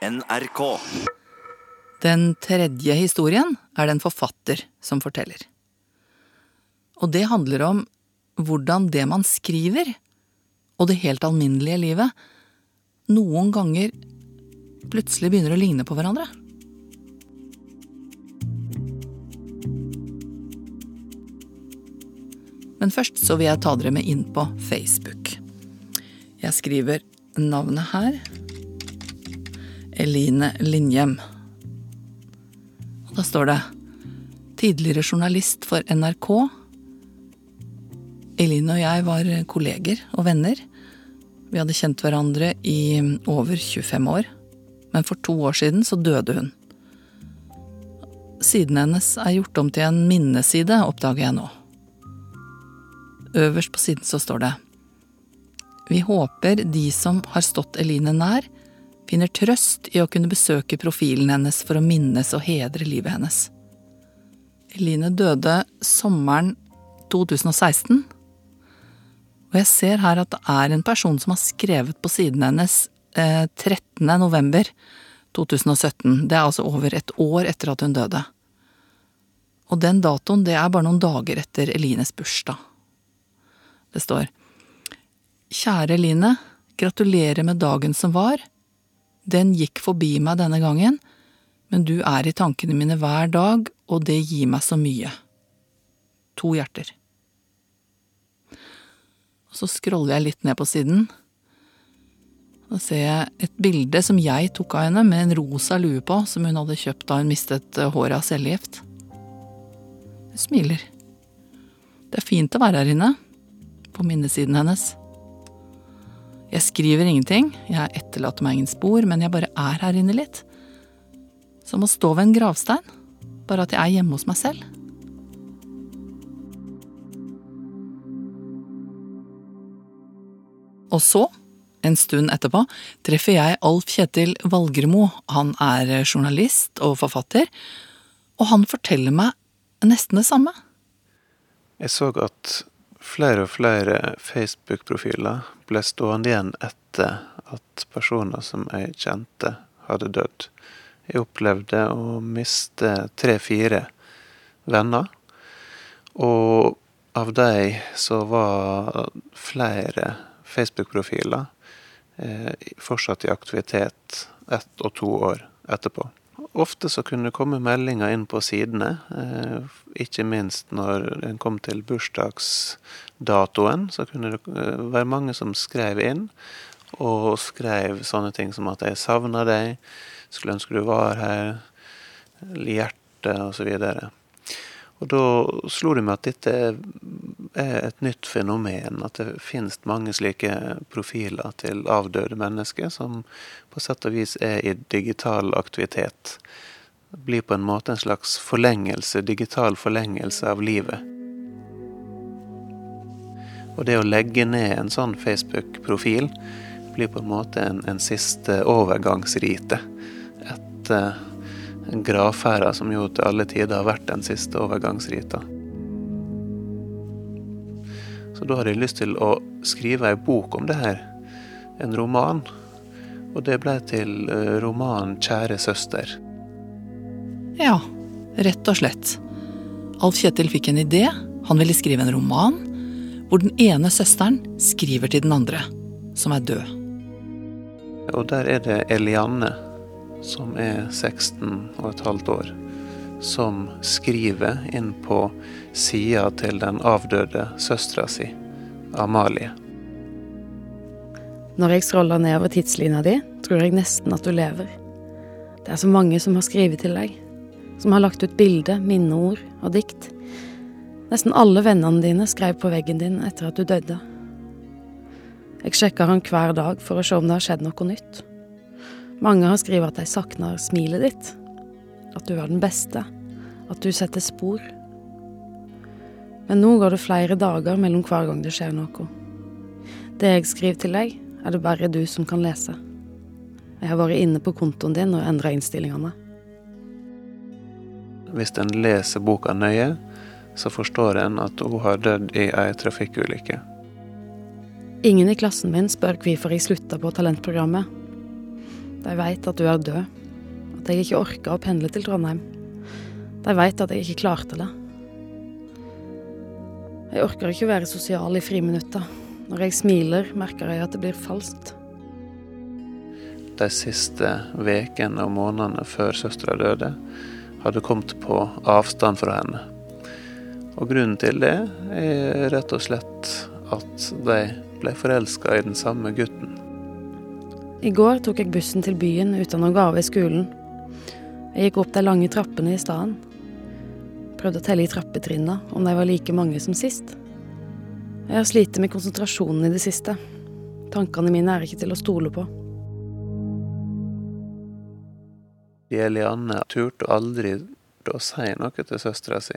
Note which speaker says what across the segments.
Speaker 1: NRK.
Speaker 2: Den tredje historien er det en forfatter som forteller. Og det handler om hvordan det man skriver, og det helt alminnelige livet, noen ganger plutselig begynner å ligne på hverandre. Men først så vil jeg ta dere med inn på Facebook. Jeg skriver navnet her. Eline Linjem. Og da står det tidligere journalist for NRK. Eline og jeg var kolleger og venner. Vi hadde kjent hverandre i over 25 år. Men for to år siden så døde hun. Siden hennes er gjort om til en minneside, oppdager jeg nå. Øverst på siden så står det Vi håper de som har stått Eline nær, finner trøst i å kunne besøke profilen hennes for å minnes og hedre livet hennes. Eline døde sommeren 2016. Og jeg ser her at det er en person som har skrevet på siden hennes eh, 13. november 2017. Det er altså over et år etter at hun døde. Og den datoen, det er bare noen dager etter Elines bursdag. Det står Kjære Eline, gratulerer med dagen som var. Den gikk forbi meg denne gangen, men du er i tankene mine hver dag, og det gir meg så mye. To hjerter. Og så scroller jeg litt ned på siden. Da ser jeg et bilde som jeg tok av henne med en rosa lue på, som hun hadde kjøpt da hun mistet håret av cellegift. Hun smiler. Det er fint å være her inne, på minnesiden hennes. Jeg skriver ingenting, jeg etterlater meg ingen spor, men jeg bare er her inne litt. Som å stå ved en gravstein, bare at jeg er hjemme hos meg selv. Og så, en stund etterpå, treffer jeg Alf Kjetil Valgermo. Han er journalist og forfatter, og han forteller meg nesten det samme.
Speaker 3: Jeg så at flere og flere Facebook-profiler ble stående igjen etter at personer som jeg kjente, hadde dødd. Jeg opplevde å miste tre-fire venner. Og av de så var flere Facebook-profiler eh, fortsatt i aktivitet ett og to år etterpå. Ofte så kunne det komme meldinger inn på sidene, eh, ikke minst når en kom til bursdagsdatoen. Så kunne det eh, være mange som skrev inn, og skrev sånne ting som at 'jeg savner deg', 'skulle ønske du var her', 'hjerte' osv. Og da slo det meg at dette er et nytt fenomen. At det finnes mange slike profiler til avdøde mennesker som på sett og vis er i digital aktivitet. Det blir på en måte en slags forlengelse, digital forlengelse av livet. Og det å legge ned en sånn Facebook-profil blir på en måte en, en siste overgangsrite. Etter gravferda som jo til alle tider har vært den siste overgangsrita. Så da hadde jeg lyst til å skrive ei bok om det her. En roman. Og det ble til romanen 'Kjære søster'.
Speaker 2: Ja, rett og slett. Alf Kjetil fikk en idé. Han ville skrive en roman hvor den ene søsteren skriver til den andre, som er død.
Speaker 3: Og der er det Elianne som er 16 og et halvt år, som skriver inn på sida til den avdøde søstera si, Amalie.
Speaker 4: Når jeg scroller nedover tidslinja di, tror jeg nesten at du lever. Det er så mange som har skrevet til deg. Som har lagt ut bilde, minneord og dikt. Nesten alle vennene dine skrev på veggen din etter at du døde. Jeg sjekker han hver dag for å se om det har skjedd noe nytt. Mange har skrevet at de savner smilet ditt. At du er den beste. At du setter spor. Men nå går det flere dager mellom hver gang det skjer noe. Det jeg skriver til deg, er det bare du som kan lese. Jeg har vært inne på kontoen din og endra innstillingene.
Speaker 3: Hvis en leser boka nøye, så forstår en at hun har dødd i ei trafikkulykke.
Speaker 4: Ingen i klassen min spør hvorfor jeg slutta på talentprogrammet. De veit at du er død. At jeg ikke orka å pendle til Trondheim. De veit at jeg ikke klarte det. Jeg orker ikke å være sosial i friminutta. Når jeg smiler, merker jeg at det blir falskt.
Speaker 3: De siste ukene og månedene før søstera døde, hadde kommet på avstand fra henne. Og grunnen til det er rett og slett at de ble forelska i den samme gutten.
Speaker 4: I går tok jeg bussen til byen uten å gå av i skolen. Jeg gikk opp de lange trappene i staden. Prøvde å telle i trappetrinna om de var like mange som sist. Jeg har slitt med konsentrasjonen i det siste. Tankene mine er ikke til å stole på.
Speaker 3: Elianne turte aldri å si noe til søstera si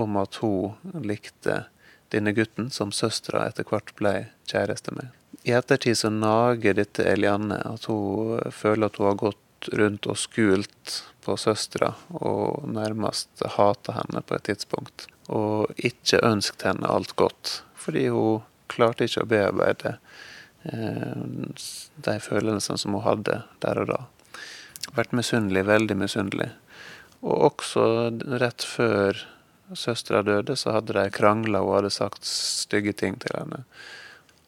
Speaker 3: om at hun likte denne gutten som søstera etter hvert ble kjæreste med. I ettertid så nager dette Elianne at hun føler at hun har gått rundt og skult på søstera og nærmest hata henne på et tidspunkt. Og ikke ønsket henne alt godt, fordi hun klarte ikke å bearbeide eh, de følelsene som hun hadde der og da. Vært misunnelig, veldig misunnelig. Og også rett før søstera døde, så hadde de krangla, og hadde sagt stygge ting til henne.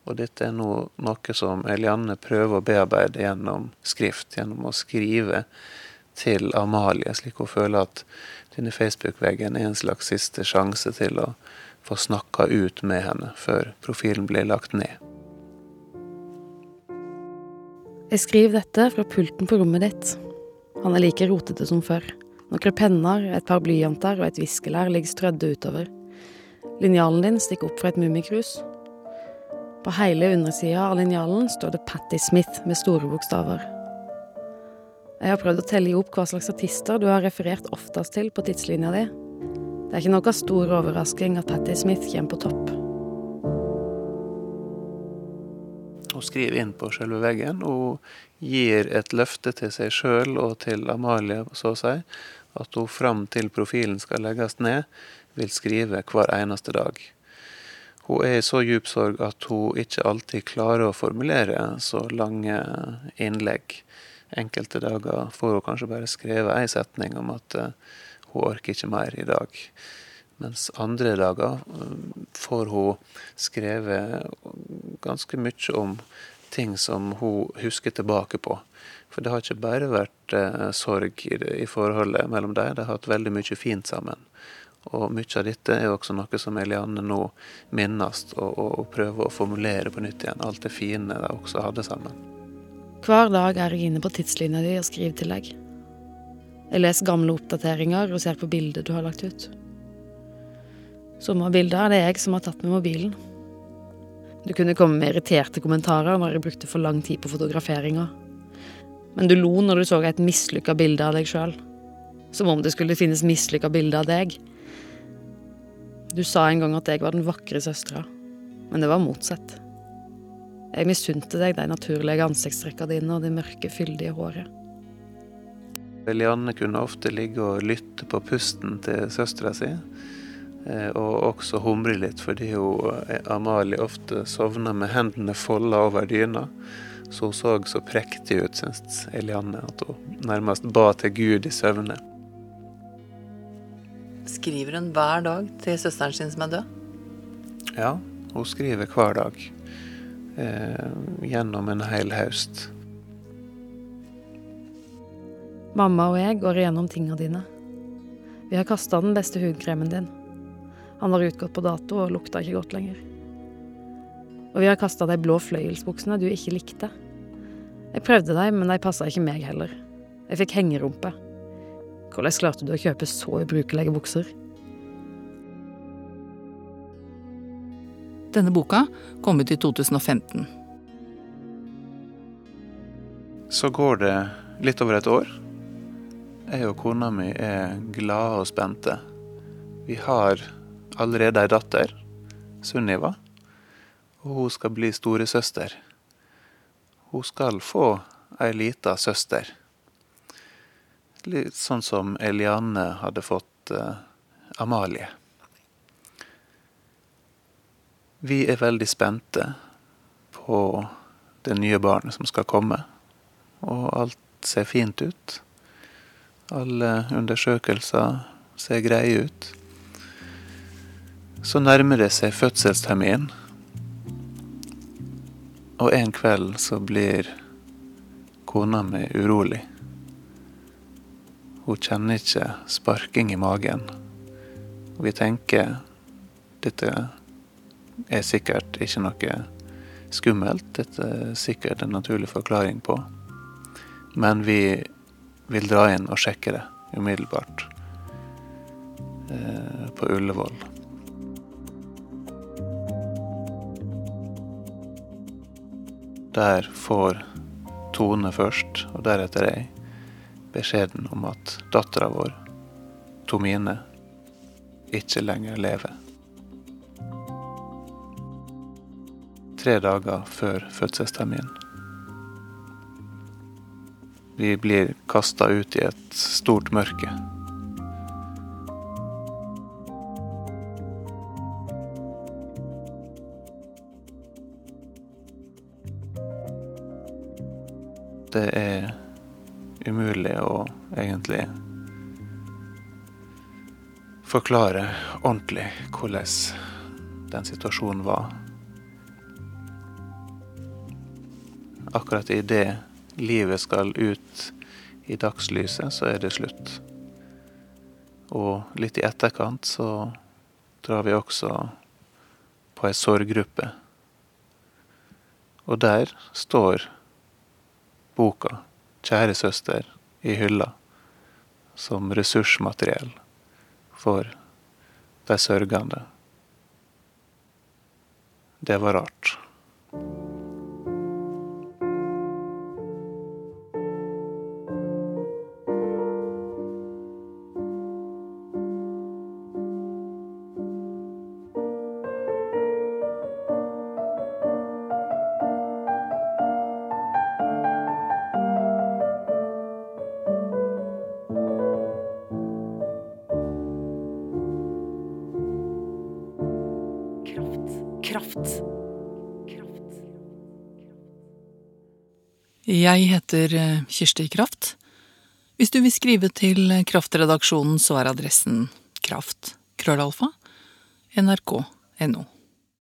Speaker 3: Og dette er noe, noe som Elianne prøver å bearbeide gjennom skrift, gjennom å skrive til Amalie, slik hun føler at denne Facebook-veggen er en slags siste sjanse til å få snakka ut med henne før profilen blir lagt ned.
Speaker 4: Jeg skriver dette fra pulten på rommet ditt. Han er like rotete som før. Noen penner, et par blyanter og et viskelær ligger strødde utover. Linjalen din stikker opp fra et mummikrus. På hele undersida av linjalen står det Patti Smith med store bokstaver. Jeg har prøvd å telle hop hva slags artister du har referert oftest til på tidslinja di. Det er ikke noe stor overrasking at Patti Smith kommer på topp.
Speaker 3: Hun skriver inn på selve veggen og gir et løfte til seg sjøl og til Amalie, så å si, at hun fram til profilen skal legges ned, vil skrive hver eneste dag. Hun er i så djup sorg at hun ikke alltid klarer å formulere så lange innlegg. Enkelte dager får hun kanskje bare skrevet ei setning om at uh, hun orker ikke mer i dag. Mens andre dager uh, får hun skrevet ganske mye om ting som hun husker tilbake på. For det har ikke bare vært eh, sorg i, i, forholdet mellom dem, de har hatt veldig mye fint sammen. Og mye av dette er også noe som Eliane nå minnes og, og, og prøver å formulere på nytt igjen. Alt det fine de også hadde sammen.
Speaker 4: Hver dag er jeg inne på tidslinja di og skriver til deg. Jeg leser gamle oppdateringer og ser på bilder du har lagt ut. Somme er det jeg som har tatt med mobilen. Du kunne komme med irriterte kommentarer når jeg brukte for lang tid på fotograferinga. Men du lo når du så et mislykka bilde av deg sjøl. Som om det skulle finnes mislykka bilde av deg. Du sa en gang at jeg var den vakre søstera, men det var motsatt. Jeg misunte deg de naturlige ansiktstrekka dine og det mørke, fyldige håret.
Speaker 3: Lianne kunne ofte ligge og lytte på pusten til søstera si, og også humre litt fordi hun, eh, Amalie ofte sovna med hendene folda over dyna. Så hun så så prektig ut, syns Elianne, at hun nærmest ba til Gud i søvne.
Speaker 2: Skriver hun hver dag til søsteren sin som er død?
Speaker 3: Ja, hun skriver hver dag eh, gjennom en hel høst.
Speaker 4: Mamma og jeg går igjennom tinga dine. Vi har kasta den beste hudkremen din. Han var utgått på dato og lukta ikke godt lenger. Og vi har kasta de blå fløyelsbuksene du ikke likte. Jeg prøvde dem, men de passa ikke meg heller. Jeg fikk hengerumpe. Hvordan klarte du å kjøpe så ubrukelige bukser?
Speaker 2: Denne boka kom ut i 2015.
Speaker 3: Så går det litt over et år. Jeg og kona mi er glade og spente. Vi har allerede ei datter, Sunniva, og hun skal bli storesøster. Hun skal få ei lita søster. Litt sånn som Eliane hadde fått uh, Amalie. Vi er veldig spente på det nye barnet som skal komme. og alt ser fint ut. Alle undersøkelser ser greie ut. Så nærmer det seg fødselstermin, og en kveld så blir kona mi urolig. Hun kjenner ikke sparking i magen. Og vi tenker dette er sikkert ikke noe skummelt, dette er sikkert en naturlig forklaring på. Men vi vil dra inn og sjekke det umiddelbart eh, på Ullevål. Der får Tone først, og deretter jeg, beskjeden om at dattera vår, Tomine, ikke lenger lever. Tre dager før fødselstermin. Vi blir kasta ut i et stort mørke. Det er umulig å egentlig forklare ordentlig hvordan den situasjonen var. Akkurat idet livet skal ut i dagslyset, så er det slutt. Og litt i etterkant så drar vi også på ei sorggruppe. Og der står boka 'Kjære søster' i hylla som ressursmateriell for de sørgende. Det var rart.
Speaker 1: Kraft.
Speaker 2: Jeg heter eh, Kirsti Kraft. Hvis du vil skrive til Kraftredaksjonen, så er adressen kraft. Krøllalfa. nrk.no.